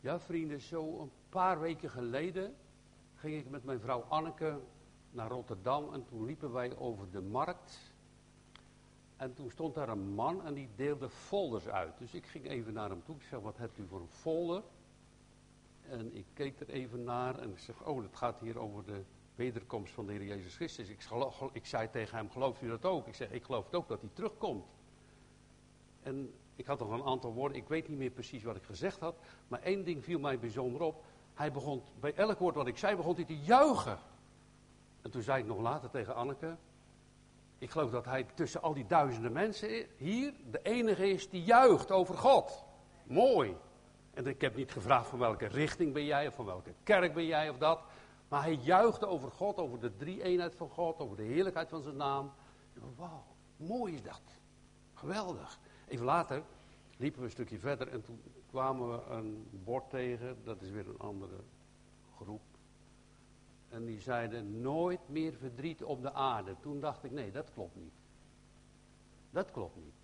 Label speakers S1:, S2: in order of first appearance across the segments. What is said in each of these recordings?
S1: Ja, vrienden, zo een paar weken geleden ging ik met mijn vrouw Anneke naar Rotterdam en toen liepen wij over de markt. En toen stond daar een man en die deelde folders uit. Dus ik ging even naar hem toe. Ik zeg, wat hebt u voor een folder? En ik keek er even naar en ik zeg, oh, het gaat hier over de wederkomst van de Heer Jezus Christus. Ik, ik zei tegen hem, gelooft u dat ook? Ik zeg, ik geloof het ook dat hij terugkomt. En ik had nog een aantal woorden, ik weet niet meer precies wat ik gezegd had. Maar één ding viel mij bijzonder op. Hij begon, bij elk woord wat ik zei, begon hij te juichen. En toen zei ik nog later tegen Anneke. Ik geloof dat hij tussen al die duizenden mensen hier de enige is die juicht over God. Mooi. En ik heb niet gevraagd van welke richting ben jij of van welke kerk ben jij of dat. Maar hij juichte over God, over de drie-eenheid van God, over de heerlijkheid van zijn naam. Wauw, mooi is dat. Geweldig. Even later liepen we een stukje verder en toen kwamen we een bord tegen, dat is weer een andere groep. En die zeiden nooit meer verdriet op de aarde. Toen dacht ik, nee, dat klopt niet. Dat klopt niet.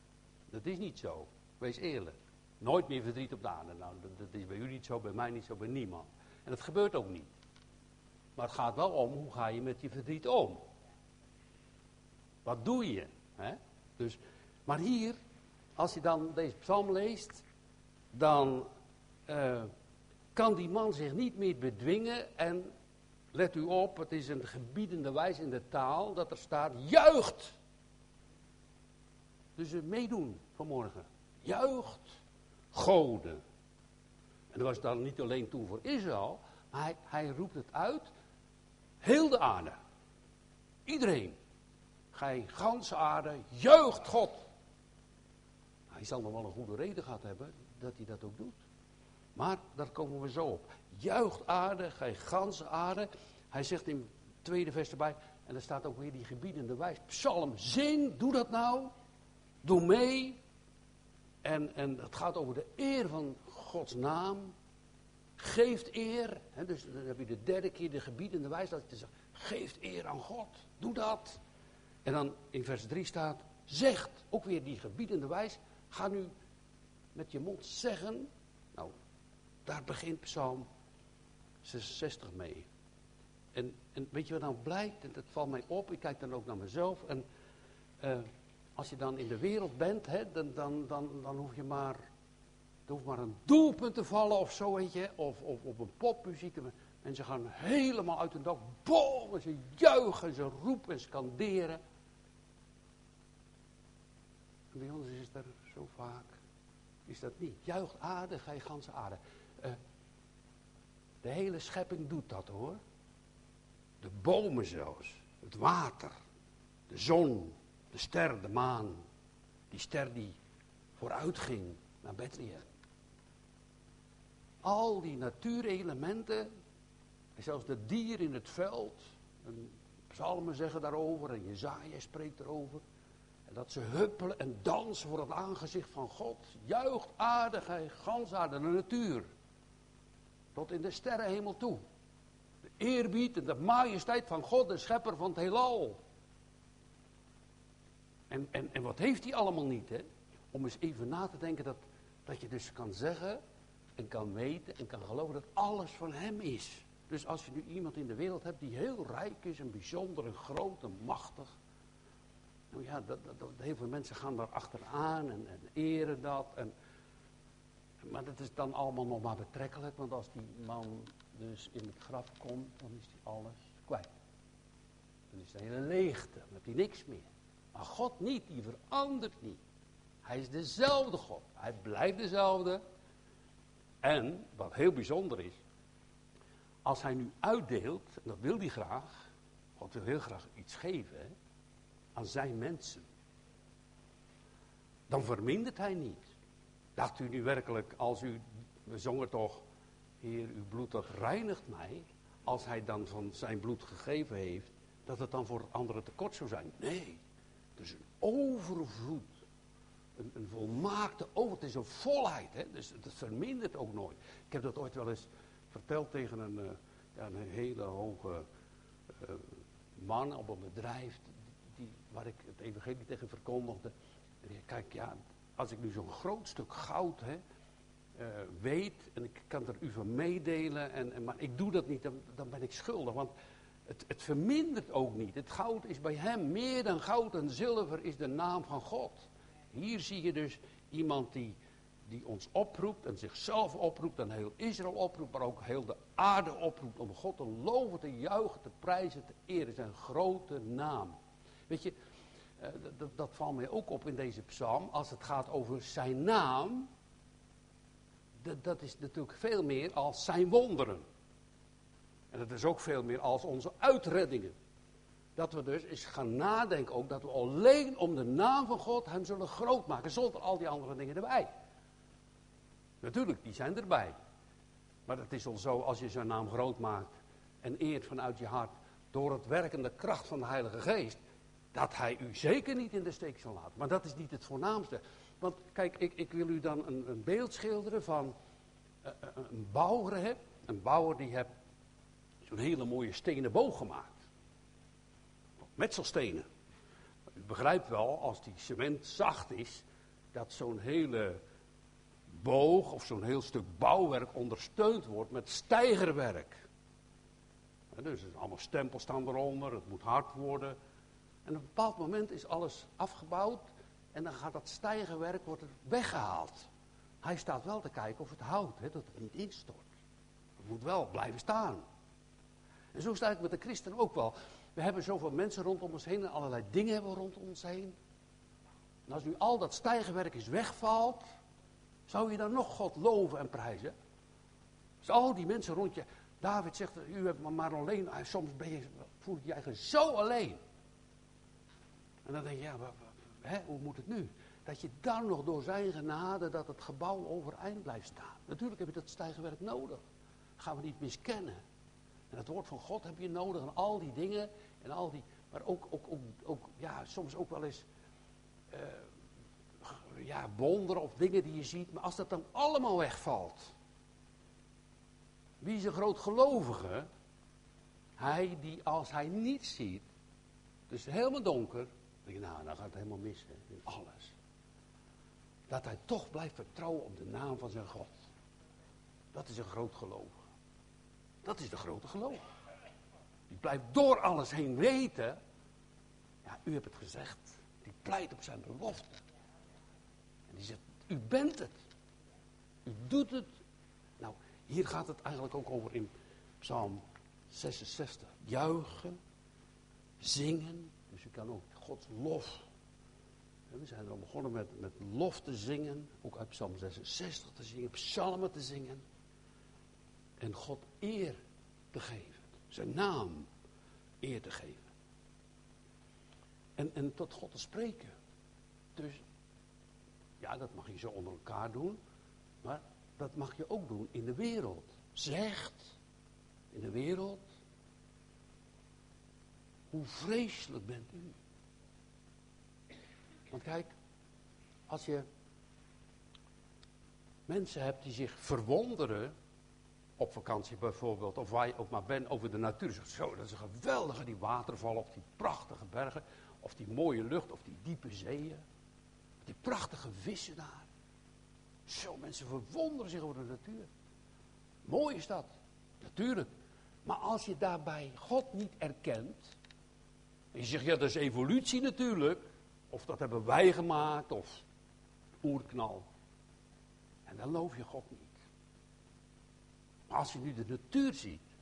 S1: Dat is niet zo. Wees eerlijk. Nooit meer verdriet op de aarde. Nou, dat, is bij u niet zo, bij mij niet zo, bij niemand. En dat gebeurt ook niet. Maar het gaat wel om, hoe ga je met je verdriet om? Wat doe je? Hè? Dus, maar hier als je dan deze psalm leest, dan uh, kan die man zich niet meer bedwingen. En let u op, het is een gebiedende wijze in de taal dat er staat: juicht. Dus meedoen vanmorgen. Juicht, goden. En dat was dan niet alleen toen voor Israël, maar hij, hij roept het uit. Heel de aarde. Iedereen. Gij ganse aarde, juicht God. Zal nog wel een goede reden gehad hebben dat hij dat ook doet. Maar daar komen we zo op. Juicht aarde, gij ganse aarde. Hij zegt in het tweede vers erbij, en er staat ook weer die gebiedende wijs. Psalm, zing, doe dat nou. Doe mee. En, en het gaat over de eer van Gods naam. Geeft eer. dus dan heb je de derde keer de gebiedende wijs. Dat je zegt, geeft eer aan God. Doe dat. En dan in vers 3 staat, zegt, ook weer die gebiedende wijs. Ga nu met je mond zeggen. Nou, daar begint Psalm 66 mee. En, en weet je wat nou blijkt? En dat valt mij op. Ik kijk dan ook naar mezelf. En uh, als je dan in de wereld bent, hè, dan, dan, dan, dan hoef je maar een doelpunt te vallen of zo, weet je. Of, of op een popmuziek. En ze gaan helemaal uit hun dak. Boom! En ze juichen, ze roepen en scanderen. En bij ons is er zo vaak is dat niet. Juicht aarde, gij ganse aarde. Uh, de hele schepping doet dat hoor. De bomen zelfs. Het water. De zon. De ster, de maan. Die ster die vooruit ging naar Bethlehem. Al die natuurelementen. En zelfs de dieren in het veld. En psalmen zeggen daarover. En Jezaja spreekt erover dat ze huppelen en dansen voor het aangezicht van God. Juicht aarde, gij gansaarde, de natuur. Tot in de sterrenhemel toe. De eerbied en de majesteit van God, de schepper van het heelal. En, en, en wat heeft hij allemaal niet, hè? Om eens even na te denken dat, dat je dus kan zeggen en kan weten en kan geloven dat alles van hem is. Dus als je nu iemand in de wereld hebt die heel rijk is en bijzonder en groot en machtig. Nou ja, dat, dat, heel veel mensen gaan daar achteraan en, en eren dat. En, maar dat is dan allemaal nog maar betrekkelijk, want als die man dus in het graf komt, dan is hij alles kwijt. Dan is de hele leegte, dan heb hij niks meer. Maar God niet, die verandert niet. Hij is dezelfde God. Hij blijft dezelfde. En, wat heel bijzonder is, als hij nu uitdeelt, en dat wil hij graag, God wil heel graag iets geven, aan zijn mensen. Dan vermindert hij niet. Dacht u nu werkelijk, als u, we zongen toch, Heer, uw bloed dat reinigt mij, als hij dan van zijn bloed gegeven heeft, dat het dan voor anderen tekort zou zijn? Nee, het is een overvloed. Een, een volmaakte over, het is een volheid, hè? dus het vermindert ook nooit. Ik heb dat ooit wel eens verteld tegen een, ja, een hele hoge uh, man op een bedrijf die, waar ik het evangelie tegen verkondigde. Kijk, ja, als ik nu zo'n groot stuk goud, hè, uh, weet en ik kan er u van meedelen, en, en, maar ik doe dat niet, dan, dan ben ik schuldig. Want het, het, vermindert ook niet. Het goud is bij hem meer dan goud en zilver is de naam van God. Hier zie je dus iemand die, die ons oproept en zichzelf oproept en heel Israël oproept, maar ook heel de aarde oproept om God te loven, te juichen, te prijzen, te eren. Zijn grote naam. Weet je, uh, dat valt mij ook op in deze psalm. Als het gaat over zijn naam, dat is natuurlijk veel meer als zijn wonderen. En dat is ook veel meer als onze uitreddingen. Dat we dus eens gaan nadenken ook dat we alleen om de naam van God hem zullen groot maken, zonder al die andere dingen erbij. Natuurlijk, die zijn erbij. Maar het is al zo, als je zijn naam groot maakt en eert vanuit je hart, door het werkende kracht van de Heilige Geest, dat hij u zeker niet in de steek zal laten. Maar dat is niet het voornaamste. Want kijk, ik, ik wil u dan een, een beeld schilderen van uh, een bouwer. Hè? Een bouwer die heeft zo'n hele mooie stenen boog gemaakt. Metselstenen. U begrijpt wel, als die cement zacht is, dat zo'n hele boog of zo'n heel stuk bouwwerk ondersteund wordt met stijgerwerk. dus allemaal stempels staan eronder, het moet hard worden. En op een bepaald moment is alles afgebouwd en dan gaat dat stijgerwerk wordt weggehaald. Hij staat wel te kijken of het houdt, hè, dat het niet instort. Het moet wel blijven staan. En zo sta ik met de christen ook wel. We hebben zoveel mensen rondom ons heen en allerlei dingen hebben we rondom ons heen. En als nu al dat stijgerwerk is wegvalt, zou je dan nog God loven en prijzen? Dus al die mensen rond je. David zegt, u hebt me maar alleen. Soms ben je, voel je je eigenlijk zo alleen. En dan denk je, ja, hè, hoe moet het nu? Dat je dan nog door zijn genade dat het gebouw overeind blijft staan. Natuurlijk heb je dat stijgerwerk nodig. Gaan we niet miskennen. En het woord van God heb je nodig en al die dingen. En al die, maar ook, ook, ook, ook ja, soms ook wel eens uh, ja, wonderen of dingen die je ziet. Maar als dat dan allemaal wegvalt. Wie is een groot gelovige? Hij die als hij niets ziet, dus helemaal donker, denk je, nou, dan gaat het helemaal mis in alles. Dat hij toch blijft vertrouwen op de naam van zijn God. Dat is een groot geloof. Dat is de grote geloof. Die blijft door alles heen weten. Ja, u hebt het gezegd. Die pleit op zijn belofte. En die zegt, u bent het. U doet het. Nou, hier gaat het eigenlijk ook over in Psalm 66. Juichen, zingen. Dus u kan ook Gods lof. we zijn al begonnen met, met lof te zingen. Ook uit Psalm 66 te zingen. Psalmen te zingen en God eer te geven. Zijn naam eer te geven. En, en tot God te spreken. Dus ja, dat mag je zo onder elkaar doen. Maar dat mag je ook doen in de wereld. Zegt in de wereld. Hoe vreselijk bent u? Want kijk, als je mensen hebt die zich verwonderen op vakantie bijvoorbeeld, of waar je ook maar bent, over de natuur. Zegt, zo, dat is een geweldige, die watervallen, of die prachtige bergen, of die mooie lucht, of die diepe zeeën. Die prachtige vissen daar. Zo, mensen verwonderen zich over de natuur. Mooi is dat, natuurlijk. Maar als je daarbij God niet erkent, en je zegt, ja, dat is evolutie natuurlijk, of dat hebben wij gemaakt, of oerknal. En dan loof je God niet. Als je nu de natuur ziet,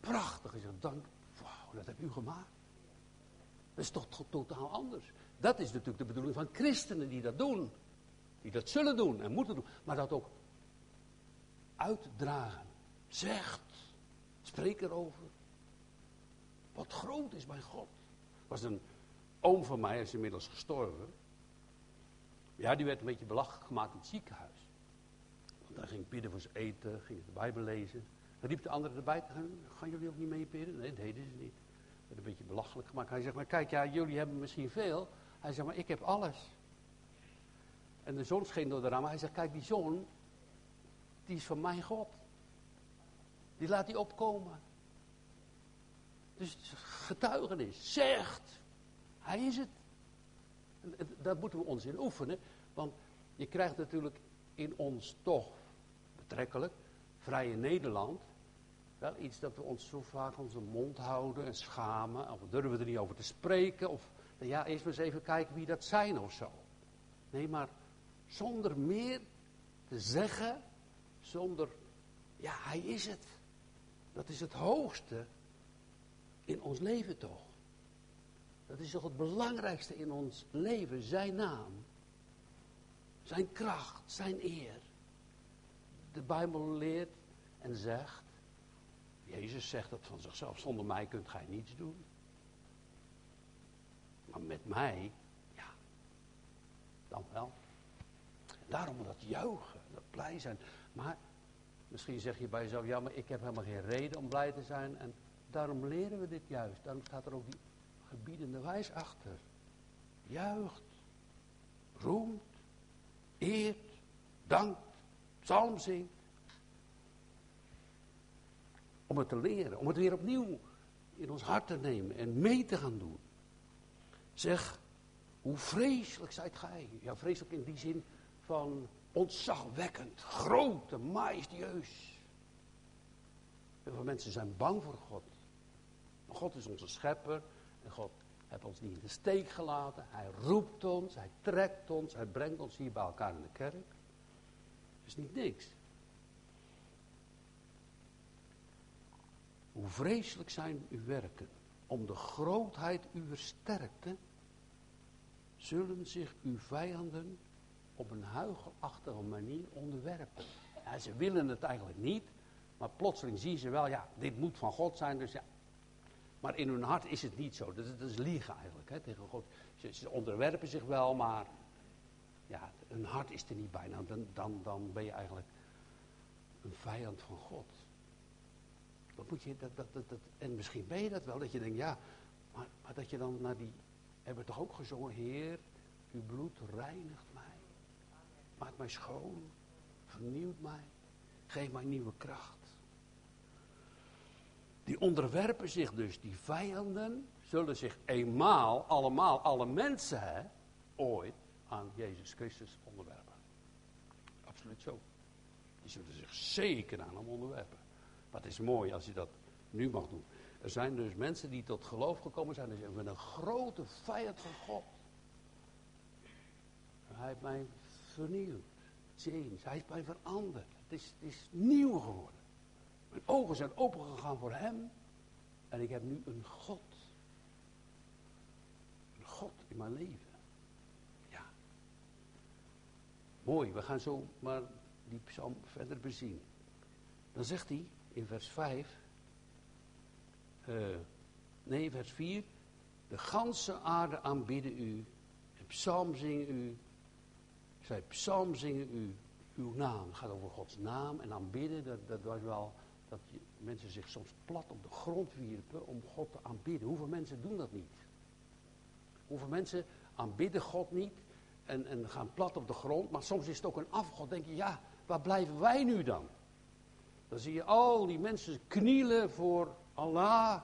S1: prachtig is het, dan, wauw, dat heb u gemaakt. Dat is toch totaal anders. Dat is natuurlijk de bedoeling van christenen die dat doen. Die dat zullen doen en moeten doen. Maar dat ook uitdragen. Zegt. Spreek erover. Wat groot is bij God. was een oom van mij, hij is inmiddels gestorven. Ja, die werd een beetje belachelijk gemaakt in het ziekenhuis. Dan ging ik bidden voor zijn eten, ging de Bijbel lezen. Dan riep de anderen erbij, gaan, gaan jullie ook niet mee bidden? Nee, dat deden ze niet. werd een beetje belachelijk gemaakt. Hij zegt, maar kijk, ja, jullie hebben misschien veel. Hij zegt, maar ik heb alles. En de zon scheen door de ramen. Hij zegt, kijk, die zon, die is van mijn God. Die laat die opkomen. Dus getuigenis, zegt, hij is het. Dat moeten we ons in oefenen, want je krijgt natuurlijk in ons toch betrekkelijk vrije Nederland wel iets dat we ons zo vaak onze mond houden en schamen. Of durven we er niet over te spreken. Of ja, eerst maar eens even kijken wie dat zijn of zo. Nee, maar zonder meer te zeggen. Zonder, ja, hij is het. Dat is het hoogste in ons leven toch. Dat is toch het belangrijkste in ons leven, zijn naam. Zijn kracht, zijn eer. De Bijbel leert en zegt, Jezus zegt dat van zichzelf, zonder mij kunt gij niets doen. Maar met mij, ja, dan wel. Daarom dat juichen, dat blij zijn. Maar misschien zeg je bij jezelf, ja, maar ik heb helemaal geen reden om blij te zijn. En daarom leren we dit juist. Daarom staat er ook die gebiedende wijs achter. Juicht, roemt, eert, dankt, psalm zingt. Om het te leren, om het weer opnieuw in ons hart te nemen en mee te gaan doen. Zeg, hoe vreselijk zijt gij? Ja, vreselijk in die zin van ontzagwekkend, groot en majestueus. Heel veel mensen zijn bang voor God. God is onze schepper en God heeft ons niet in de steek gelaten. Hij roept ons, hij trekt ons, hij brengt ons hier bij elkaar in de kerk. Dat is niet niks. Hoe vreselijk zijn uw werken. Om de grootheid uw sterkte zullen zich uw vijanden op een huigelachtige manier onderwerpen. Ja, ze willen het eigenlijk niet, maar plotseling zien ze wel, ja, dit moet van God zijn, dus ja. Maar in hun hart is het niet zo. Dat, is liegen eigenlijk hè, tegen God. Ze, onderwerpen zich wel, maar ja, hun hart is er niet bij. Nou, dan, dan, dan ben je eigenlijk een vijand van God. Dat moet je, dat, dat, dat, en misschien ben je dat wel, dat je denkt, ja, maar, maar dat je dan naar die, hebben we toch ook gezongen, Heer, uw bloed reinigt mij. Maakt mij schoon, vernieuwt mij, geeft mij nieuwe kracht. Die onderwerpen zich dus, die vijanden, zullen zich eenmaal, allemaal, alle mensen, hè, ooit aan Jezus Christus onderwerpen. Absoluut zo. Die zullen zich zeker aan hem onderwerpen. Maar het is mooi als je dat nu mag doen. Er zijn dus mensen die tot geloof gekomen zijn. En zeggen, een grote vijand van God. Hij heeft mij vernieuwd. James, hij heeft mij veranderd. Het is, het is nieuw geworden. Mijn ogen zijn opengegaan voor hem. En ik heb nu een God. Een God in mijn leven. Ja. Mooi, we gaan zo maar die psalm verder bezien. Dan zegt hij in vers 5. Uh, nee, vers 4. De ganse aarde aanbidden u. De psalm zingen u. Zij psalm zingen u. Uw naam. Het gaat over Gods naam en aanbidden. Dat, dat was wel dat mensen zich soms plat op de grond wierpen om God te aanbidden. Hoeveel mensen doen dat niet? Hoeveel mensen aanbidden God niet en, en gaan plat op de grond. Maar soms is het ook een afgod. denk je, ja, waar blijven wij nu dan? Dan zie je al die mensen knielen voor Allah.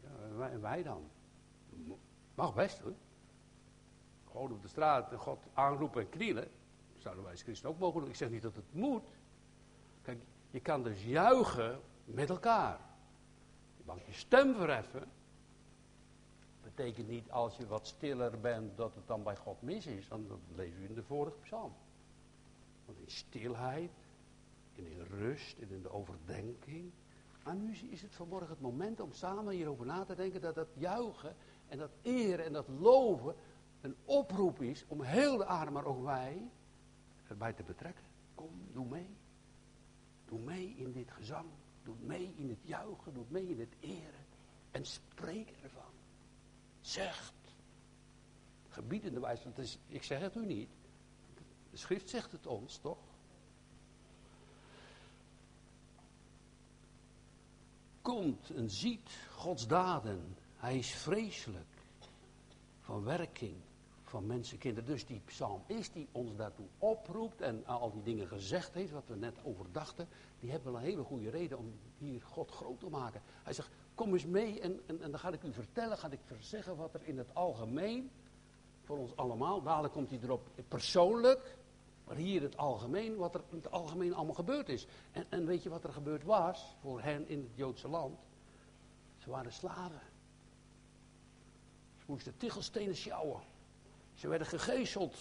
S1: Ja, en wij dan? Mag best hoor. Gewoon op de straat en God aanroepen en knielen. Zouden wij als christen ook mogen. Ik zeg niet dat het moet. Kijk, je kan dus juichen met elkaar. Je mag je stem verheffen. Betekent niet als je wat stiller bent dat het dan bij God mis is. Dan dat lezen we in de vorige psalm. Want in stilheid en in rust en in de overdenking. Maar nu is het vanmorgen het moment om samen hierover na te denken dat dat juichen en dat eren en dat loven een oproep is om heel de aarde, maar ook wij, erbij te betrekken. Kom, doe mee. Doe mee in dit gezang. Doe mee in het juichen. Doe mee in het eren. En spreek ervan. Zegt. Gebiedende wijze. Want ik zeg het u niet. De schrift zegt het ons, toch? Komt en ziet Gods daden. Hij is vreselijk. Van werking van mensen, kinderen. Dus die psalm is die ons daartoe oproept en al die dingen gezegd heeft, wat we net overdachten, die hebben wel een hele goede reden om hier God groot te maken. Hij zegt, kom eens mee en, en, dan ga ik u vertellen, ga ik zeggen wat er in het algemeen voor ons allemaal, dadelijk komt hij erop persoonlijk, Maar hier het algemeen, wat er in het algemeen allemaal gebeurd is. En, en weet je wat er gebeurd was voor hen in het Joodse land? Ze waren slaven. Ze moesten tichelstenen sjouwen. Ze werden gegezeld.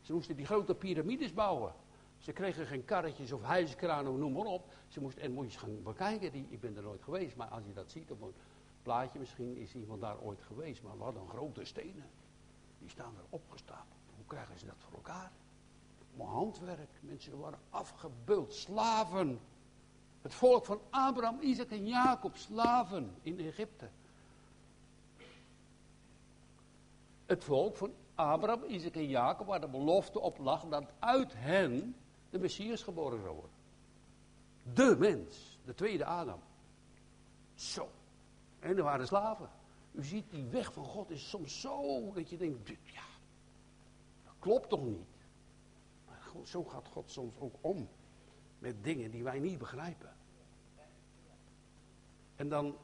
S1: Ze moesten die grote piramides bouwen. Ze kregen geen karretjes of huiskranen, noem maar op. Ze moesten, en moet je gaan bekijken, die, ik ben er nooit geweest, maar als je dat ziet op een plaatje, misschien is iemand daar ooit geweest, maar wat een grote stenen. Die staan er opgestapeld. Hoe krijgen ze dat voor elkaar? Maar handwerk, mensen waren afgebeuld, slaven. Het volk van Abraham, Isaac en Jacob, slaven in Egypte. Het volk van Abraham, Isaac en Jacob, waar de belofte op lag dat uit hen de Messias geboren zou worden. De mens, de tweede Adam. Zo. En er waren slaven. U ziet, die weg van God is soms zo dat je denkt, ja, dat klopt toch niet. Maar zo gaat God soms ook om met dingen die wij niet begrijpen. En dan,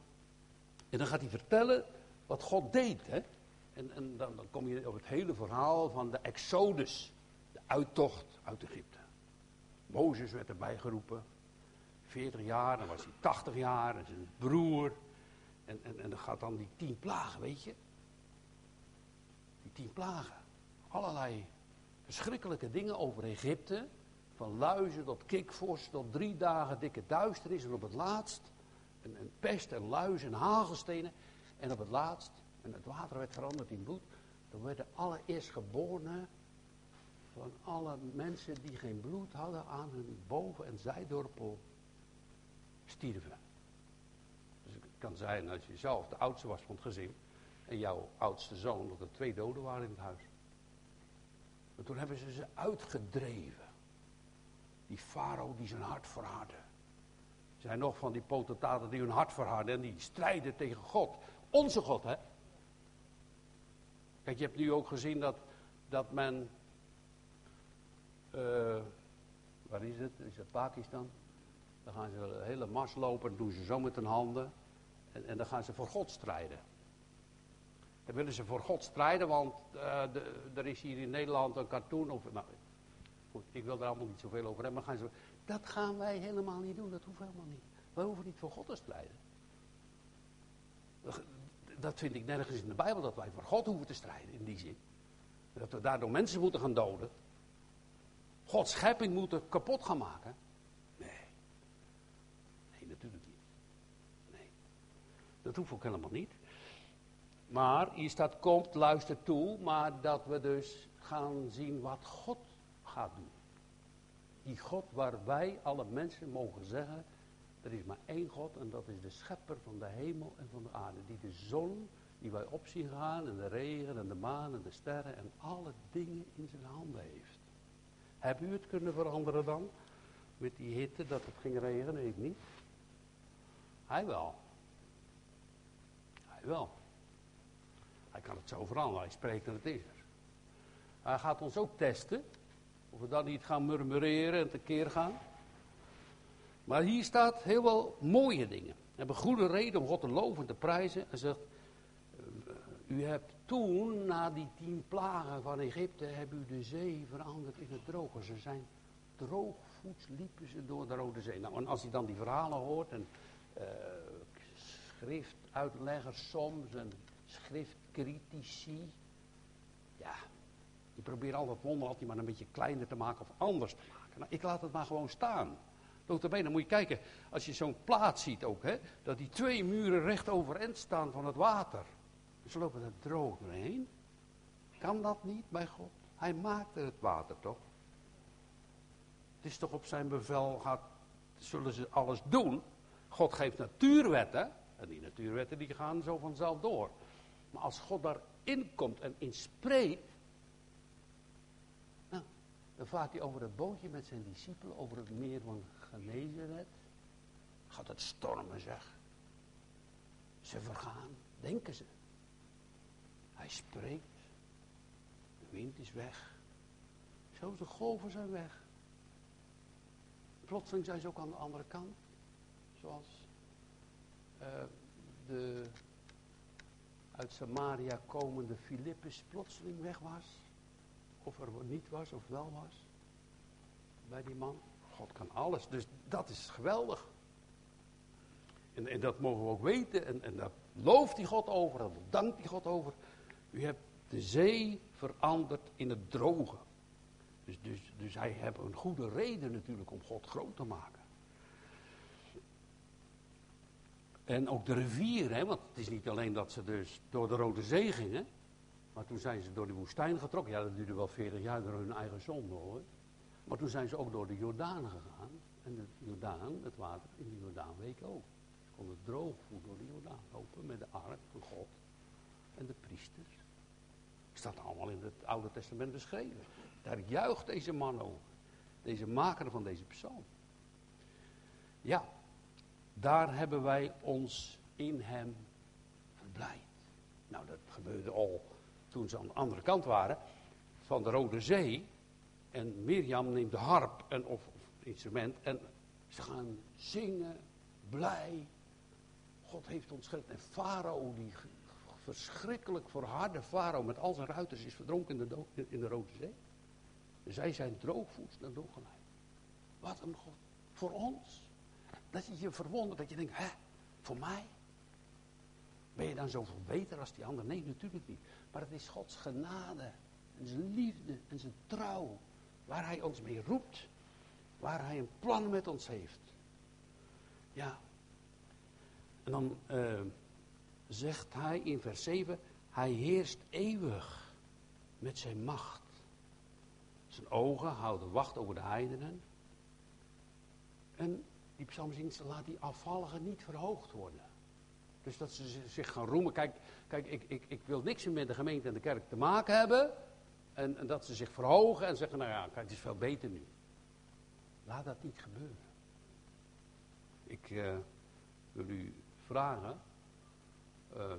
S1: en dan gaat hij vertellen wat God deed. Hè? En, en dan, dan kom je op het hele verhaal van de Exodus, de uittocht uit Egypte. Mozes werd erbij geroepen. 40 jaar, dan was hij 80 jaar, en zijn broer. En, en, en dan gaat dan die tien plagen, weet je. Die tien plagen. Allerlei verschrikkelijke dingen over Egypte. Van luizen tot kikvors tot drie dagen dikke duisternis. En op het laatst een, pest en luizen en hagelstenen. En op het laatst, en het water werd veranderd in bloed. Dan werden alle eerstgeborenen van alle mensen die geen bloed hadden aan hun boven- en zijdorpel stierven. Dus het kan zijn als je zelf de oudste was van het gezin en jouw oudste zoon, dat er twee doden waren in het huis. En toen hebben ze ze uitgedreven. Die farao die zijn hart verhardde. Er zijn nog van die potentaten die hun hart verharden en die strijden tegen God. Onze God, hè? Kijk, je hebt nu ook gezien dat, dat men uh, waar is het? Is het Pakistan? Dan gaan ze een hele mars lopen, doen ze zo met hun handen. En, en dan gaan ze voor God strijden. Dan willen ze voor God strijden, want uh, er is hier in Nederland een cartoon. Of, nou, ik wil daar allemaal niet zoveel over hebben. Maar gaan ze, dat gaan wij helemaal niet doen, dat hoeft helemaal niet. Wij hoeven niet voor God te strijden. Dat vind ik nergens in de Bijbel, dat wij voor God hoeven te strijden, in die zin. Dat we daardoor mensen moeten gaan doden. Gods schepping moeten kapot gaan maken? Nee. Nee, natuurlijk niet. Nee. Dat hoeft ook helemaal niet. Maar hier staat, komt, luister toe, maar dat we dus gaan zien wat God gaat doen. Die God waar wij alle mensen mogen zeggen, er is maar één God en dat is de schepper van de hemel en van de aarde. Die de zon, die wij op zien gaan en de regen en de maan en de sterren en alle dingen in zijn handen heeft. Heb u het kunnen veranderen dan? Met die hitte dat het ging regenen? Ik niet. Hij wel. Hij wel. Hij kan het zo veranderen. Hij spreekt en het is er. Hij gaat ons ook testen. Of we dan niet gaan murmureren en tekeer gaan. Maar hier staat heel wel mooie dingen. We hebben goede reden om God te loven en te prijzen. Hij zegt, u hebt toen, na die tien plagen van Egypte, hebben u de zee veranderd in het droge. Ze zijn droogvoets, liepen ze door de Rode Zee. Nou, en als je dan die verhalen hoort, en uh, schriftuitleggers soms, en schriftcritici, ja, die proberen altijd wonder altijd maar een beetje kleiner te maken of anders te maken. Nou, ik laat het maar gewoon staan. Dan moet je kijken, als je zo'n plaat ziet ook, hè, dat die twee muren recht overeind staan van het water. Ze lopen er droog doorheen. Kan dat niet bij God? Hij maakte het water toch? Het is toch op zijn bevel, gaat, zullen ze alles doen? God geeft natuurwetten. En die natuurwetten die gaan zo vanzelf door. Maar als God daarin komt en inspreekt. Nou, dan vaart hij over het bootje met zijn discipelen over het meer van Genezeret. Gaat het stormen zeg. Ze vergaan, denken ze. Hij spreekt. De wind is weg. Zo, de golven zijn weg. Plotseling zijn ze ook aan de andere kant. Zoals uh, de uit Samaria komende Filippus plotseling weg was. Of er niet was, of wel was. bij die man. God kan alles, dus dat is geweldig. En, en dat mogen we ook weten. En, en daar looft die God over, en dankt die God over. U hebt de zee veranderd in het droge. Dus, dus, dus hij heeft een goede reden natuurlijk om God groot te maken. En ook de rivier, hè, want het is niet alleen dat ze dus door de Rode Zee gingen. Maar toen zijn ze door de woestijn getrokken. Ja, dat duurde wel 40 jaar door hun eigen zonde hoor. Maar toen zijn ze ook door de Jordaan gegaan. En de Jordaan, het water in de Jordaan week ook. Ze konden droogvoet door de Jordaan lopen met de ark van God en de priesters. Staat allemaal in het Oude Testament beschreven. Daar juicht deze man over. Deze maker van deze psalm. Ja, daar hebben wij ons in hem verblijd. Nou, dat gebeurde al toen ze aan de andere kant waren van de Rode Zee. En Mirjam neemt de harp en, of, instrument en ze gaan zingen, blij. God heeft ons gered. En Farao, die verschrikkelijk verharde Farao met al zijn ruiters, is verdronken in de, in de Rode Zee. Zij zijn droogvoets naar doorgeleid. Wat een God. Voor ons. Dat je je verwondert, dat je denkt, hè, voor mij? Ben je dan zoveel beter als die ander? Nee, natuurlijk niet. Maar het is Gods genade en zijn liefde en zijn trouw. Waar hij ons mee roept. Waar hij een plan met ons heeft. Ja. En dan uh, zegt hij in vers 7, hij heerst eeuwig met zijn macht. Zijn ogen houden wacht over de heidenen. En die psalmzingst laat die afvalligen niet verhoogd worden. Dus dat ze zich gaan roemen. Kijk, kijk ik, ik, ik wil niks met de gemeente en de kerk te maken hebben. En, en dat ze zich verhogen en zeggen, nou ja, kijk, het is veel beter nu. Laat dat niet gebeuren. Ik uh, wil u vragen. Uh,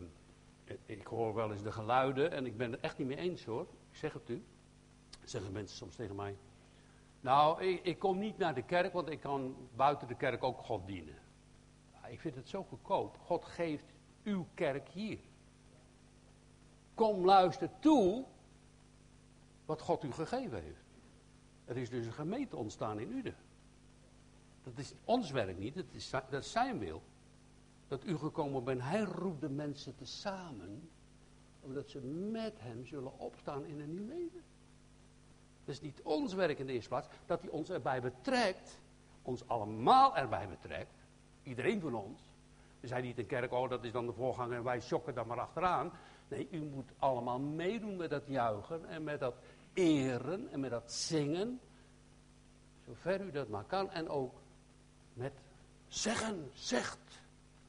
S1: ik hoor wel eens de geluiden en ik ben het echt niet mee eens hoor. Ik zeg het u. Zeggen mensen soms tegen mij. Nou, ik, ik, kom niet naar de kerk, want ik kan buiten de kerk ook God dienen. Ik vind het zo goedkoop. God geeft uw kerk hier. Kom luister toe wat God u gegeven heeft. Er is dus een gemeente ontstaan in Uden. Dat is ons werk niet, dat is, dat zijn wil. Dat u gekomen bent, hij roept de mensen te samen, omdat ze met hem zullen opstaan in een nieuw leven. Is niet ons werk in de eerste plaats, dat hij ons erbij betrekt, ons allemaal erbij betrekt, iedereen van ons. We zijn niet een kerk, oh dat is dan de voorganger en wij shocken dan maar achteraan. Nee, u moet allemaal meedoen met dat juichen en met dat eren en met dat zingen. Zover u dat maar kan. En ook met zeggen, zegt,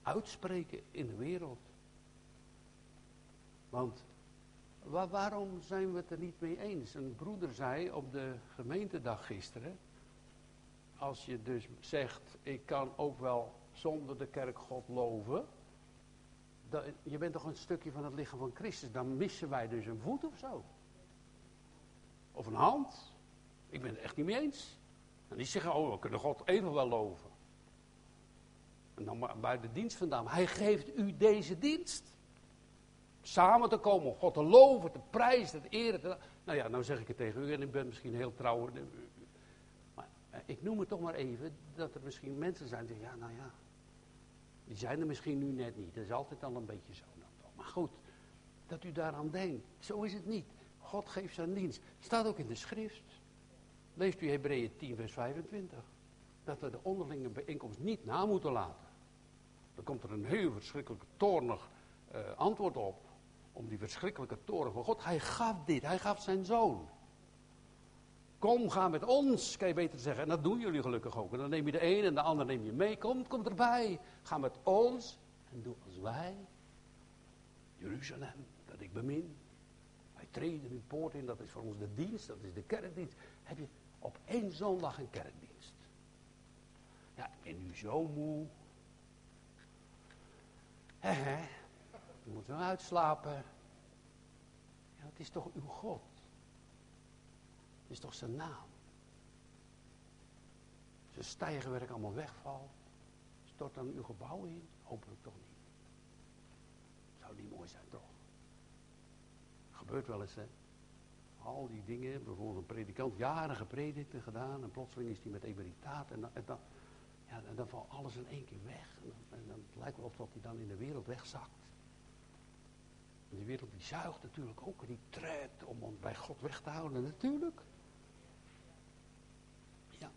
S1: uitspreken in de wereld. Want waarom zijn we het er niet mee eens? Een broeder zei op de gemeentedag gisteren. Als je dus zegt, ik kan ook wel zonder de kerk God loven. Je bent toch een stukje van het lichaam van Christus. Dan missen wij dus een voet of zo. Of een hand. Ik ben het echt niet mee eens. En die zeggen, oh, we kunnen God even wel loven. En dan bij de dienst vandaan. Hij geeft u deze dienst. Samen te komen, God te loven, te prijzen, te eren. Nou ja, nou zeg ik het tegen u en ik ben misschien heel trouw. Maar eh, ik noem het toch maar even dat er misschien mensen zijn die ja, nou ja. Die zijn er misschien nu net niet. Dat is altijd al een beetje zo. Maar goed, dat u daaraan denkt. Zo is het niet. God geeft zijn dienst. Staat ook in de schrift. Leest u Hebreeën 10, vers 25. Dat we de onderlinge bijeenkomst niet na moeten laten. Dan komt er een heel verschrikkelijk toornig uh, antwoord op. Om die verschrikkelijke toren van God. Hij gaf dit. Hij gaf zijn zoon. Kom, ga met ons, kan je beter zeggen. En dat doen jullie gelukkig ook. En dan neem je de een en de ander neem je mee. Kom, kom erbij. Ga met ons. En doe als wij. Jeruzalem, dat ik bemin treden uw poort in, dat is voor ons de dienst, dat is de kerkdienst. Heb je op één zondag een kerkdienst. Ja, ik ben nu zo moe. He, he. Je moet wel uitslapen. Ja, het is toch uw God. Het is toch zijn naam. Zijn stijgenwerk allemaal wegvalt. Stort dan uw gebouw in? Hopelijk toch niet. Zou niet mooi zijn, toch? Gebeurt wel eens, hè? al die dingen. Bijvoorbeeld een predikant, jaren gepredikt en gedaan. En plotseling is hij met emeritaat. En dan, ja, en dan valt alles in één keer weg. En dan, en dan lijkt wel alsof hij dan in de wereld wegzakt. En die wereld die zuigt natuurlijk ook. En die trekt om ons bij God weg te houden. Natuurlijk. Ja.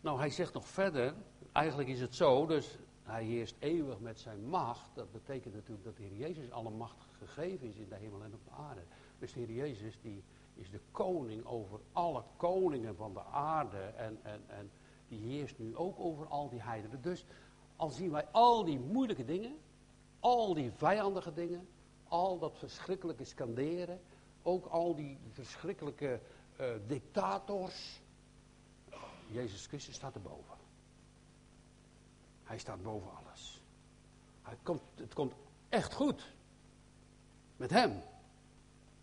S1: Nou, hij zegt nog verder. Eigenlijk is het zo. Dus hij heerst eeuwig met zijn macht. Dat betekent natuurlijk dat de Heer Jezus alle macht gegeven is in de hemel en op de aarde. Dus de Heer Jezus die is de koning over alle koningen van de aarde. En, en, en die heerst nu ook over al die heidenen. Dus al zien wij al die moeilijke dingen, al die vijandige dingen, al dat verschrikkelijke skanderen, ook al die verschrikkelijke uh, dictators. Jezus Christus staat erboven. Hij staat boven alles. Hij komt, het komt echt goed. Met hem.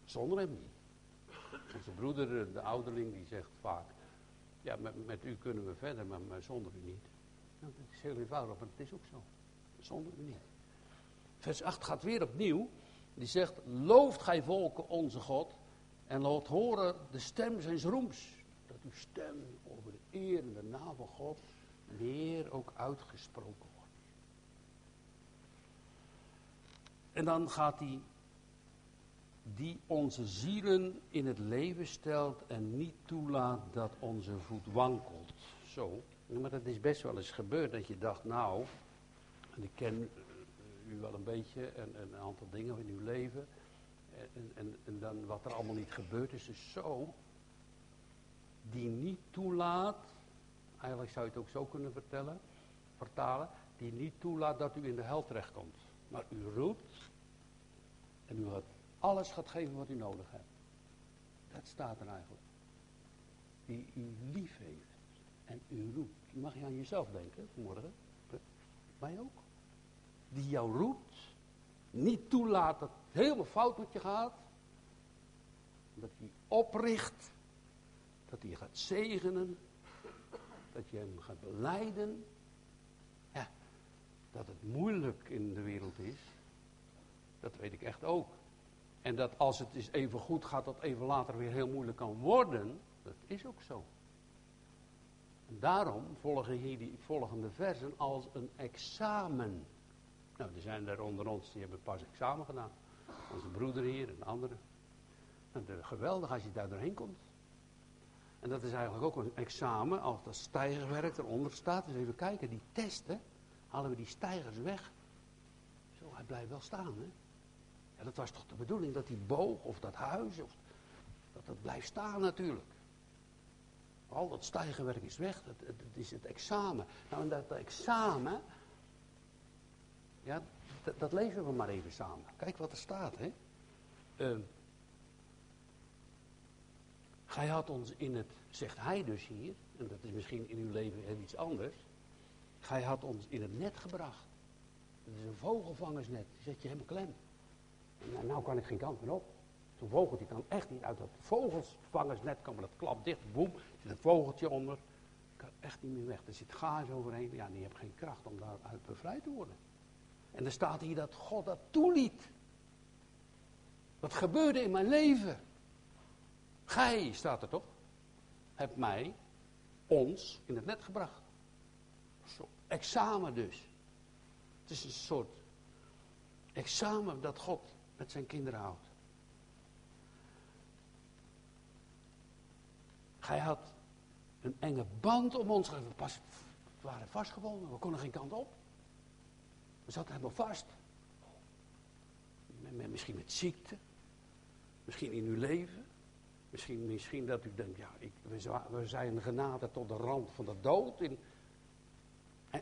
S1: Zonder hem niet. Onze broeder, de ouderling, die zegt vaak: Ja, met, met u kunnen we verder, maar, maar zonder u niet. Nou, dat is heel eenvoudig, maar het is ook zo. Zonder u niet. Vers 8 gaat weer opnieuw. Die zegt: Looft gij volken onze God en laat horen de stem zijn roems. Dat uw stem over de eer en de naam van God meer ook uitgesproken wordt. En dan gaat hij die onze zielen in het leven stelt en niet toelaat dat onze voet wankelt. Zo, maar dat is best wel eens gebeurd dat je dacht, nou, en ik ken u wel een beetje en, en een aantal dingen in uw leven. En, en, en, dan wat er allemaal niet gebeurd is, is zo. Die niet toelaat, eigenlijk zou je het ook zo kunnen vertellen, vertalen, die niet toelaat dat u in de hel terechtkomt. Maar u roept en u gaat alles gaat geven wat u nodig hebt. Dat staat er eigenlijk. Die u lief heeft en u roept. Mag je aan jezelf denken vanmorgen? Mij ook. Die jou roept. Niet toelaat dat het helemaal fout met je gaat. Dat hij opricht. Dat hij gaat zegenen. Dat je hem gaat beleiden. Ja, dat het moeilijk in de wereld is. Dat weet ik echt ook. En dat als het is even goed gaat, dat even later weer heel moeilijk kan worden. Dat is ook zo. En daarom volgen hier die volgende versen als een examen. Nou, er zijn er onder ons die hebben pas examen gedaan. Onze broeder hier en anderen. En nou, geweldig als je daar doorheen komt. En dat is eigenlijk ook een examen als dat stijgerwerk eronder staat. Dus even kijken, die testen, halen we die stijgers weg. Zo, hij blijft wel staan, hè. Ja, dat was toch de bedoeling dat die boog of dat huis, of, dat dat blijft staan natuurlijk. Al dat stijgenwerk is weg, dat, is het examen. Nou, en dat examen, ja, dat, dat, lezen we maar even samen. Kijk wat er staat, hè. Uh, Gij had ons in het, zegt hij dus hier, en dat is misschien in uw leven heel iets anders. Gij had ons in het net gebracht. Dat is een vogelvangersnet, die zet je helemaal klem. Nou, nou kan ik geen kant meer op. Zo'n vogeltje kan echt niet uit dat vogelsvangersnet komen. Dat klapt dicht, boem, zit een vogeltje onder. Kan echt niet meer weg. Er zit gaas overheen. Ja, die hebt geen kracht om daaruit bevrijd te worden. En er staat hier dat God dat toeliet. Wat gebeurde in mijn leven? Gij, staat er toch? Hebt mij, ons, in het net gebracht. Zo, examen dus. Het is een soort examen dat God met zijn kinderen houdt. Gij had een enge band om ons. We pas, waren vastgebonden, we konden geen kant op. We zaten helemaal vast. Misschien met ziekte. Misschien in uw leven. Misschien, misschien dat u denkt, ja, ik, we zijn genade tot de rand van de dood. En,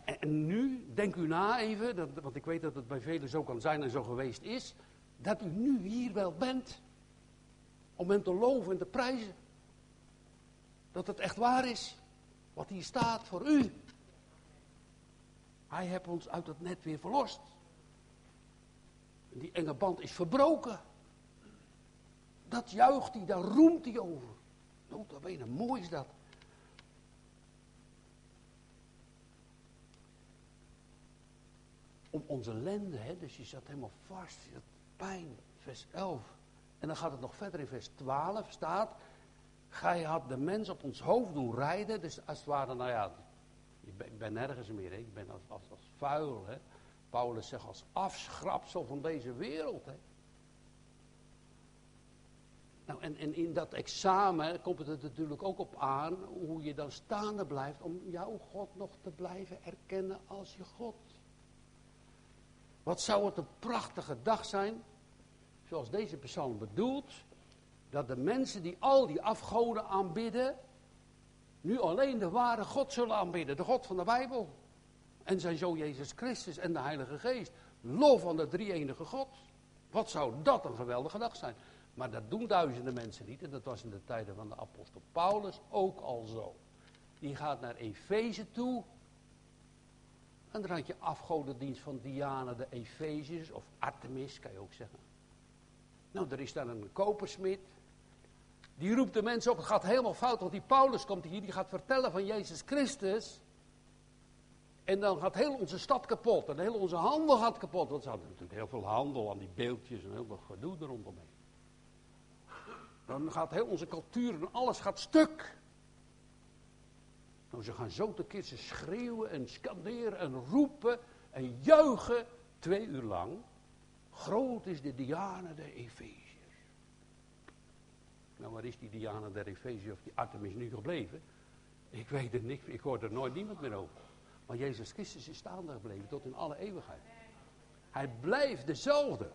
S1: en, nu, denk u na even, dat, want ik weet dat het bij velen zo kan zijn en zo geweest is dat u nu hier wel bent. Om hem te loven en te prijzen. Dat het echt waar is. Wat hier staat voor u. Hij heeft ons uit het net weer verlost. Die enge band is verbroken. Dat juicht hij, daar roemt hij over. Notabene, mooi is dat. Om onze ellende, hè, dus je zat helemaal vast, je pijn, vers 11. En dan gaat het nog verder in vers 12 staat. Gij had de mens op ons hoofd doen rijden. Dus als het ware, nou ja, ik ben, nergens meer. Ik ben als, als, als vuil. Hè. Paulus zegt als afschrapsel van deze wereld. Hè. Nou, en, en in dat examen komt het er natuurlijk ook op aan hoe je dan staande blijft om jouw God nog te blijven erkennen als je God. Wat zou het een prachtige dag zijn, zoals deze persoon bedoelt, dat de mensen die al die afgoden aanbidden, nu alleen de ware God zullen aanbidden, de God van de Bijbel. En zijn zoon Jezus Christus en de Heilige Geest. Lof aan de drie-enige God. Wat zou dat een geweldige dag zijn. Maar dat doen duizenden mensen niet. En dat was in de tijden van de apostel Paulus ook al zo. Die gaat naar Efeze toe. En dan had je afgodendienst van Diana de Efeziërs. Of Artemis, kan je ook zeggen. Nou, er is dan een kopersmid. Die roept de mensen op. Het gaat helemaal fout. Want die Paulus komt hier. Die gaat vertellen van Jezus Christus. En dan gaat heel onze stad kapot. En heel onze handel gaat kapot. Want ze hadden natuurlijk heel veel handel aan die beeldjes. En heel veel gedoe er rondomheen. Dan gaat heel onze cultuur en alles gaat stuk. Nou, ze gaan zo te ze schreeuwen en scanderen en roepen en juichen twee uur lang. Groot is de Diana der Efeziërs. Nou, waar is die Diana der Efeziërs of die Artemis nu gebleven? Ik weet het niet, ik hoor er nooit niemand meer over. Maar Jezus Christus is staande gebleven tot in alle eeuwigheid. Hij blijft dezelfde.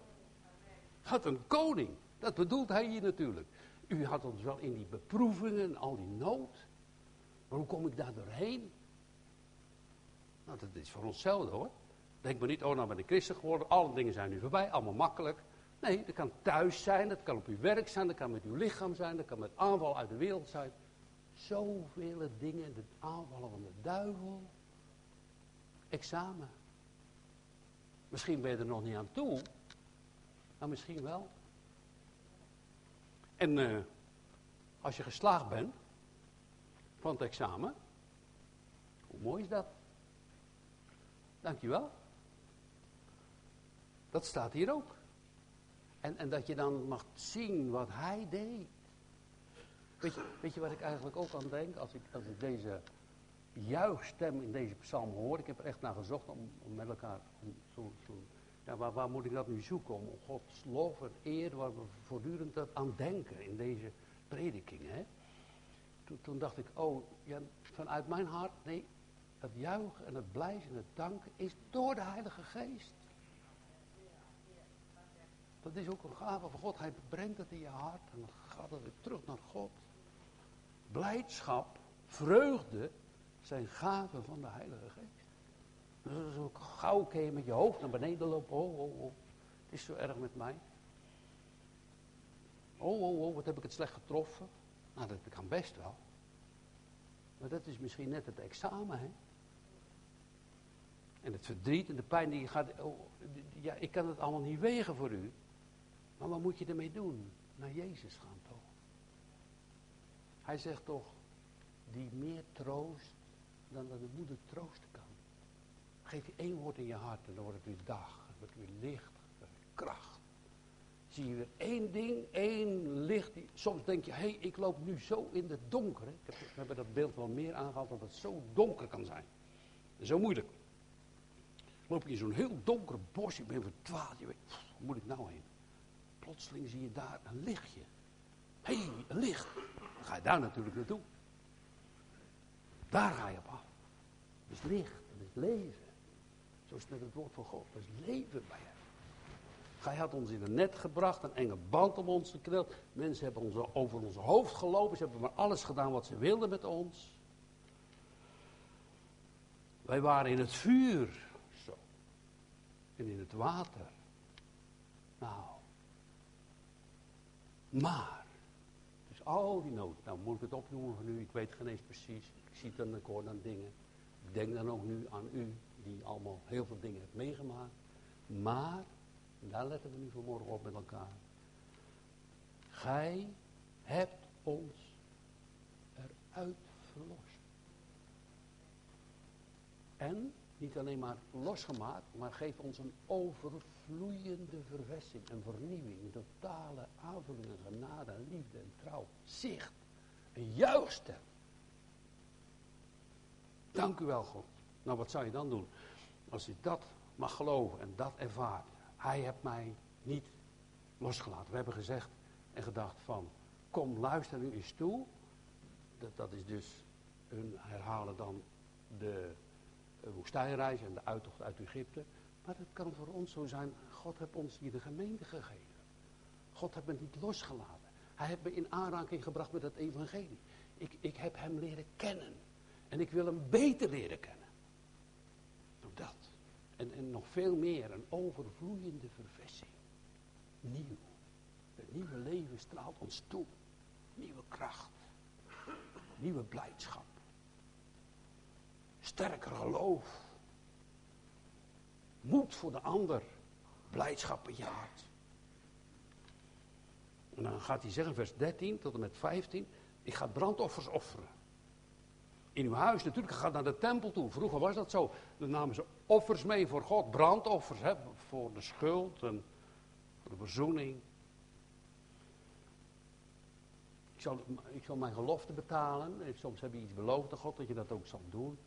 S1: Had een koning. Dat bedoelt hij hier natuurlijk. U had ons wel in die beproevingen en al die nood. Maar hoe kom ik daar doorheen? Nou, dat is voor onszelfde hoor. Denk maar niet, oh nou ben ik christen geworden, alle dingen zijn nu voorbij, allemaal makkelijk. Nee, dat kan thuis zijn, dat kan op uw werk zijn, dat kan met uw lichaam zijn, dat kan met aanval uit de wereld zijn. Zoveel dingen, de aanvallen van de duivel. Examen. Misschien ben je er nog niet aan toe, maar misschien wel. En uh, als je geslaagd bent van het examen, hoe mooi is dat? Dankjewel. Dat staat hier ook. En, en dat je dan mag zien wat hij deed. Weet je, weet je wat ik eigenlijk ook aan denk als ik, als ik deze juichstem in deze psalm hoor? Ik heb er echt naar gezocht om, om met elkaar zo, zo waar, moet ik dat nu zoeken? Om Gods lof en eer, waar we voortdurend aan denken in deze prediking. Hè? Toen, dacht ik, oh, ja, vanuit mijn hart, nee, het juichen en het blijven en het danken is door de Heilige Geest. Dat is ook een gave van God. Hij brengt het in je hart en dan gaat het weer terug naar God. Blijdschap, vreugde zijn gaven van de Heilige Geest. Ook gauw kun je met je hoofd naar beneden lopen. Oh, oh, oh. Het is zo erg met mij. Oh, oh, oh, wat heb ik het slecht getroffen. Nou, dat kan best wel. Maar dat is misschien net het examen, hè. En het verdriet en de pijn die je gaat... Oh, ja, ik kan het allemaal niet wegen voor u. Maar wat moet je ermee doen? Naar Jezus gaan, toch? Hij zegt toch, die meer troost dan dat de moeder troosten kan. Geef je één woord in je hart en dan wordt het weer dag. Dan wordt het weer licht, kracht. Zie je weer één ding, één licht. Soms denk je, hé, hey, ik loop nu zo in het donker. Ik heb, we hebben dat beeld wel meer aangehaald, dat het zo donker kan zijn. Zo moeilijk. Loop je in zo'n heel donker bos, je bent verdwaald, je weet, waar moet ik nou heen? Plotseling zie je daar een lichtje. Hé, hey, een licht. Dan ga je daar natuurlijk naartoe. Daar ga je op af. Dat is licht, dat is leven. Zo is het met het woord van God. Dat is leven bij hem. Hij had ons in een net gebracht, een enge band om ons gekneld. Mensen hebben ons over ons hoofd gelopen. Ze hebben maar alles gedaan wat ze wilden met ons. Wij waren in het vuur. Zo. En in het water. Nou. Maar. Dus al die nood. Nou moet ik het opnoemen van u. Ik weet geen eens precies. Ik zie en ik hoor dan dingen. Ik denk dan ook nu aan u die allemaal heel veel dingen heeft meegemaakt. Maar, daar letten we nu vanmorgen op met elkaar. Gij hebt ons eruit verlost. En niet alleen maar losgemaakt, maar geeft ons een overvloeiende verversing en vernieuwing. Een totale aanvulling en genade en liefde en trouw. Zicht. Een juichstem. Dank u wel, God. Nou, wat zou je dan doen? Als je dat mag geloven en dat ervaart. Hij heeft mij niet losgelaten. We hebben gezegd en gedacht van, kom luister nu eens toe. Dat, dat is dus, hun herhalen dan de woestijnreis en de uittocht uit Egypte. Maar het kan voor ons zo zijn, God heeft ons hier de gemeente gegeven. God heeft me niet losgelaten. Hij heeft me in aanraking gebracht met het evangelie. Ik, ik heb hem leren kennen. En ik wil hem beter leren kennen. Nog veel meer, een overvloeiende verversing. Nieuw. Het nieuwe leven straalt ons toe. Nieuwe kracht. Nieuwe blijdschap. Sterker geloof. Moed voor de ander. Blijdschap bejaard. En dan gaat hij zeggen, vers 13 tot en met 15. Ik ga brandoffers offeren. In uw huis natuurlijk, gaat naar de tempel toe. Vroeger was dat zo. Dan namen ze offers mee voor God. Brandoffers, hè, voor de schuld en de verzoening. Ik zal, ik zal mijn gelofte betalen. Soms heb je iets beloofd aan God dat je dat ook zal doen.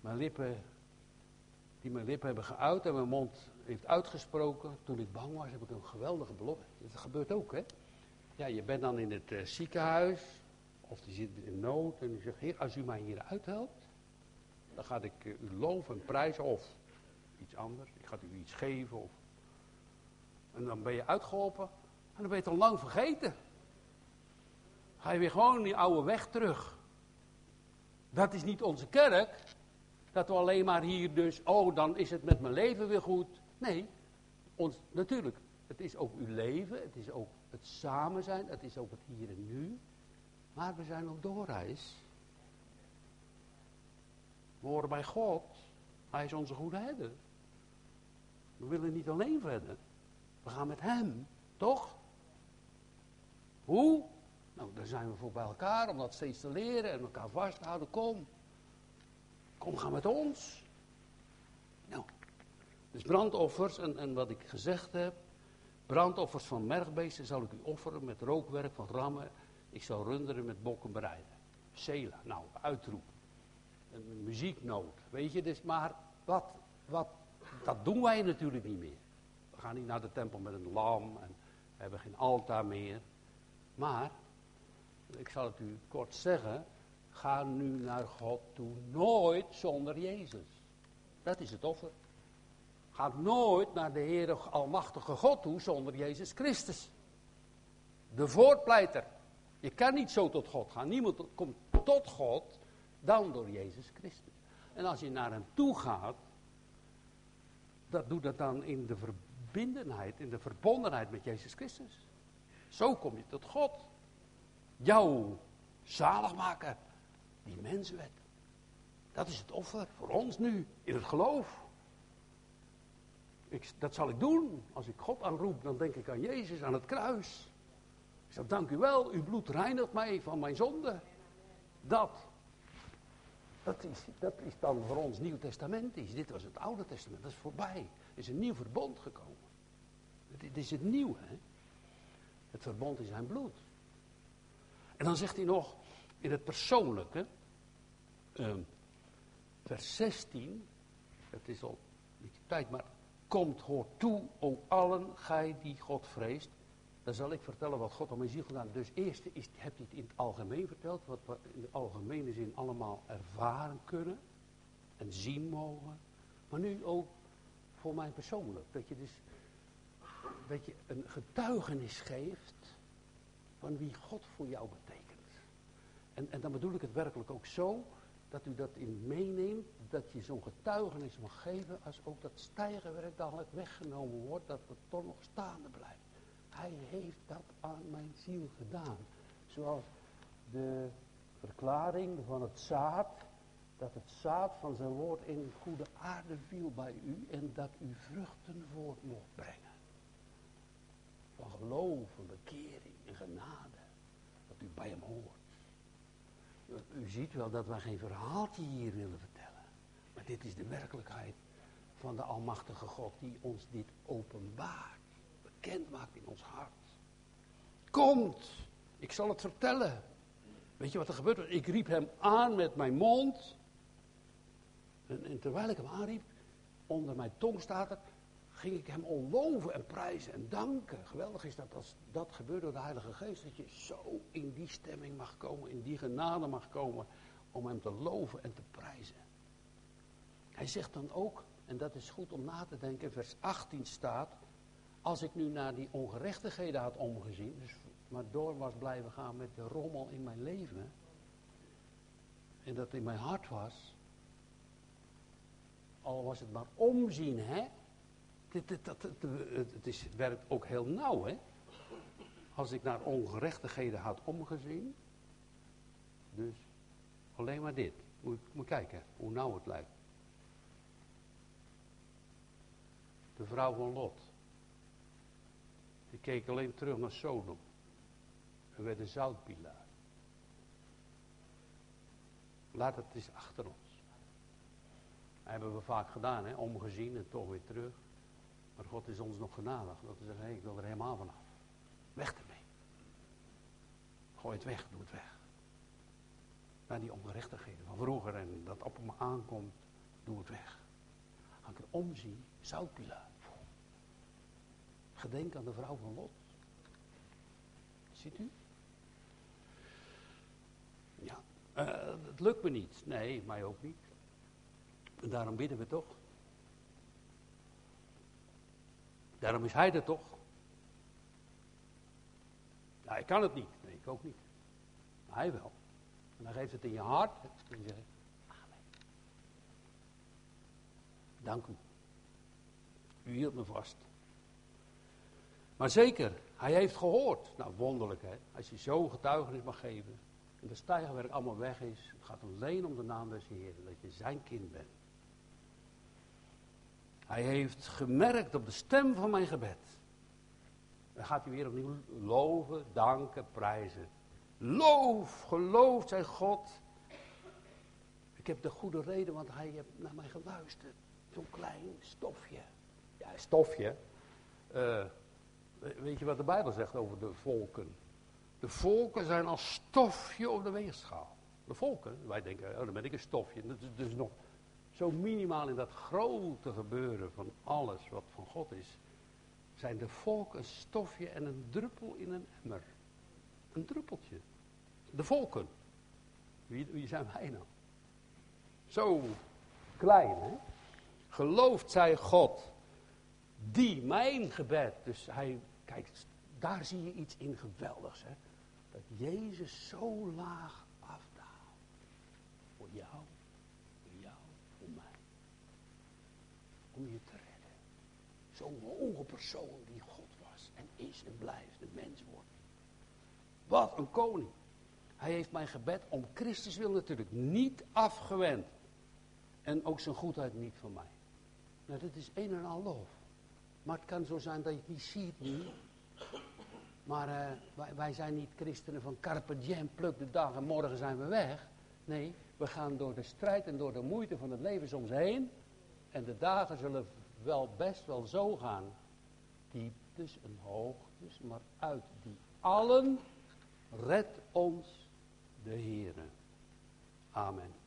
S1: Mijn lippen, die mijn lippen hebben geuit en mijn mond heeft uitgesproken. Toen ik bang was, heb ik een geweldige belofte. Dat gebeurt ook, hè. Ja, je bent dan in het uh, ziekenhuis. Of je zit in nood. En je zegt, heer, als u mij hier uithelpt. Dan ga ik uh, u loven en prijzen. Of iets anders. Ik ga u iets geven. Of... En dan ben je uitgeholpen. En dan ben je het al lang vergeten. Ga je weer gewoon die oude weg terug. Dat is niet onze kerk. Dat we alleen maar hier dus, oh dan is het met mijn leven weer goed. Nee, ons, natuurlijk. Het is ook uw leven, het is ook het samen zijn, het is ook het hier en nu. Maar we zijn op doorreis. We horen bij God. Hij is onze goede herder. We willen niet alleen verder. We gaan met hem, toch? Hoe? Nou, daar zijn we voor bij elkaar om dat steeds te leren en elkaar vast te houden. Kom. Kom, ga met ons. Nou, dus brandoffers en, en wat ik gezegd heb. Brandoffers van mergbeesten zal ik u offeren met rookwerk van rammen. Ik zal runderen met bokken bereiden. Sela, nou, uitroep. Een muzieknoot, weet je. Dus, maar wat, wat, dat doen wij natuurlijk niet meer. We gaan niet naar de tempel met een lam en we hebben geen altaar meer. Maar ik zal het u kort zeggen, ga nu naar God toe, nooit zonder Jezus. Dat is het offer. Ga nooit naar de Heere Almachtige God toe zonder Jezus Christus. De voortpleiter. Je kan niet zo tot God gaan. Niemand komt tot God dan door Jezus Christus. En als je naar hem toe gaat, dat doet dat dan in de verbindenheid, in de verbondenheid met Jezus Christus. Zo kom je tot God jouw maken, die menswet. Dat is het offer voor ons nu, in het geloof. Ik, dat zal ik doen. Als ik God aanroep, dan denk ik aan Jezus, aan het kruis. Zeg, dank u wel, uw bloed reinigt mij van mijn zonde. Dat. Dat is, dat is dan voor ons Nieuw Testament. Dit was het Oude Testament, dat is voorbij. Er is een nieuw verbond gekomen. Dit is het nieuwe. Hè? Het verbond is zijn bloed. En dan zegt hij nog in het persoonlijke, uh, vers 16, het is al niet tijd, maar komt, hoort toe, o allen, gij die God vreest. Dan zal ik vertellen wat God om mijn ziel gedaan Dus eerst is, hebt hij het in het algemeen verteld, wat we in de algemene zin allemaal ervaren kunnen en zien mogen. Maar nu ook voor mij persoonlijk, dat je dus dat je een getuigenis geeft van wie God voor jou betekent. En, en dan bedoel ik het werkelijk ook zo, dat u dat in meeneemt, dat je zo'n getuigenis mag geven, als ook dat stijgenwerk dadelijk weggenomen wordt, dat het toch nog staande blijft. Hij heeft dat aan mijn ziel gedaan. Zoals de verklaring van het zaad, dat het zaad van zijn woord in goede aarde viel bij u en dat u vruchten voort mocht brengen. Van geloof, van bekering en genade. Dat u bij hem hoort. U ziet wel dat wij geen verhaaltje hier willen vertellen. Maar Maar dit is de werkelijkheid van de Almachtige God die ons dit openbaart, bekend in ons hart. Komt, ik zal het vertellen. Weet je wat er gebeurt? Ik riep hem aan met mijn mond. En, en terwijl ik hem aanriep, onder mijn tong staat ging ik hem al loven en prijzen en danken. Geweldig is dat als dat gebeurt door de Heilige Geest, dat je zo in die stemming mag komen, in die genade mag komen, om hem te loven en te prijzen. Hij zegt dan ook, en dat is goed om na te denken, vers 18 staat, als ik nu naar die ongerechtigheden had omgezien, dus maar door was blijven gaan met de rommel in mijn leven, en dat in mijn hart was, al was het maar omzien, hè, dit, dat, het, is, het werkt ook heel nauw, hè? Als ik naar ongerechtigheden had omgezien. Dus alleen maar dit. Moet, moet kijken hoe nauw het lijkt. De vrouw van Lot. Die keek alleen terug naar Sodom. En werd een zoutpilaar. Laat het eens achter ons. Dat hebben we vaak gedaan, hè? omgezien en toch weer terug. Maar God is ons nog genadig. Dat we zeggen, ik wil er helemaal vanaf. Weg ermee. Gooi het weg, doe het weg. Naar die ongerechtigheden van vroeger en dat op me aankomt, doe het weg. Ga ik er omzien, zoutpilaar. Gedenk aan de vrouw van Lot. Ziet u? Ja, uh, het lukt me niet. Nee, mij ook niet. En daarom bidden we toch. Daarom is hij er toch? Ja, hij kan het niet. Nee, ik ook niet. Maar hij wel. En dan geeft het in je hart. En zegt. Dank u. U hield me vast. Maar zeker, hij heeft gehoord. Nou, wonderlijk hè. Als je zo getuigenis mag geven. En de stijgerwerk allemaal weg is. Het gaat alleen om de naam des Heeren. Dat je zijn kind bent. Hij heeft gemerkt op de stem van mijn gebed. Dan gaat hij weer opnieuw loven, danken, prijzen. Loof, geloof zijn God. Ik heb de goede reden, want hij heeft naar mij geluisterd. Zo'n klein stofje. Ja, stofje. Uh, weet je wat de Bijbel zegt over de volken? De volken zijn als stofje op de weegschaal. De volken, wij denken, oh, dan ben ik een stofje. Dat is dus nog zo minimaal in dat grote gebeuren van alles wat van God is, zijn de volken een stofje en een druppel in een emmer. Een druppeltje. De volken. Wie, wie zijn wij nou? Zo klein, hè? Geloofd zij God, die mijn gebed. Dus hij, kijk, daar zie je iets in geweldigs, hè? Dat Jezus zo laag afdaalt. Voor jou om je te redden. Zo'n hoge persoon die God was en is en blijft, een mens wordt. Wat een koning. Hij heeft mijn gebed om Christus wil natuurlijk niet afgewend. En ook zijn goedheid niet van mij. Nou, dat is een en al lof. Maar het kan zo zijn dat je het niet ziet. Maar uh, wij, wij, zijn niet christenen van carpe diem, pluk de dag en morgen zijn we weg. Nee, we gaan door de strijd en door de moeite van het leven soms heen. En de dagen zullen wel best wel zo gaan. Dieptes en hoogtes, maar uit die allen redt ons de Heere. Amen.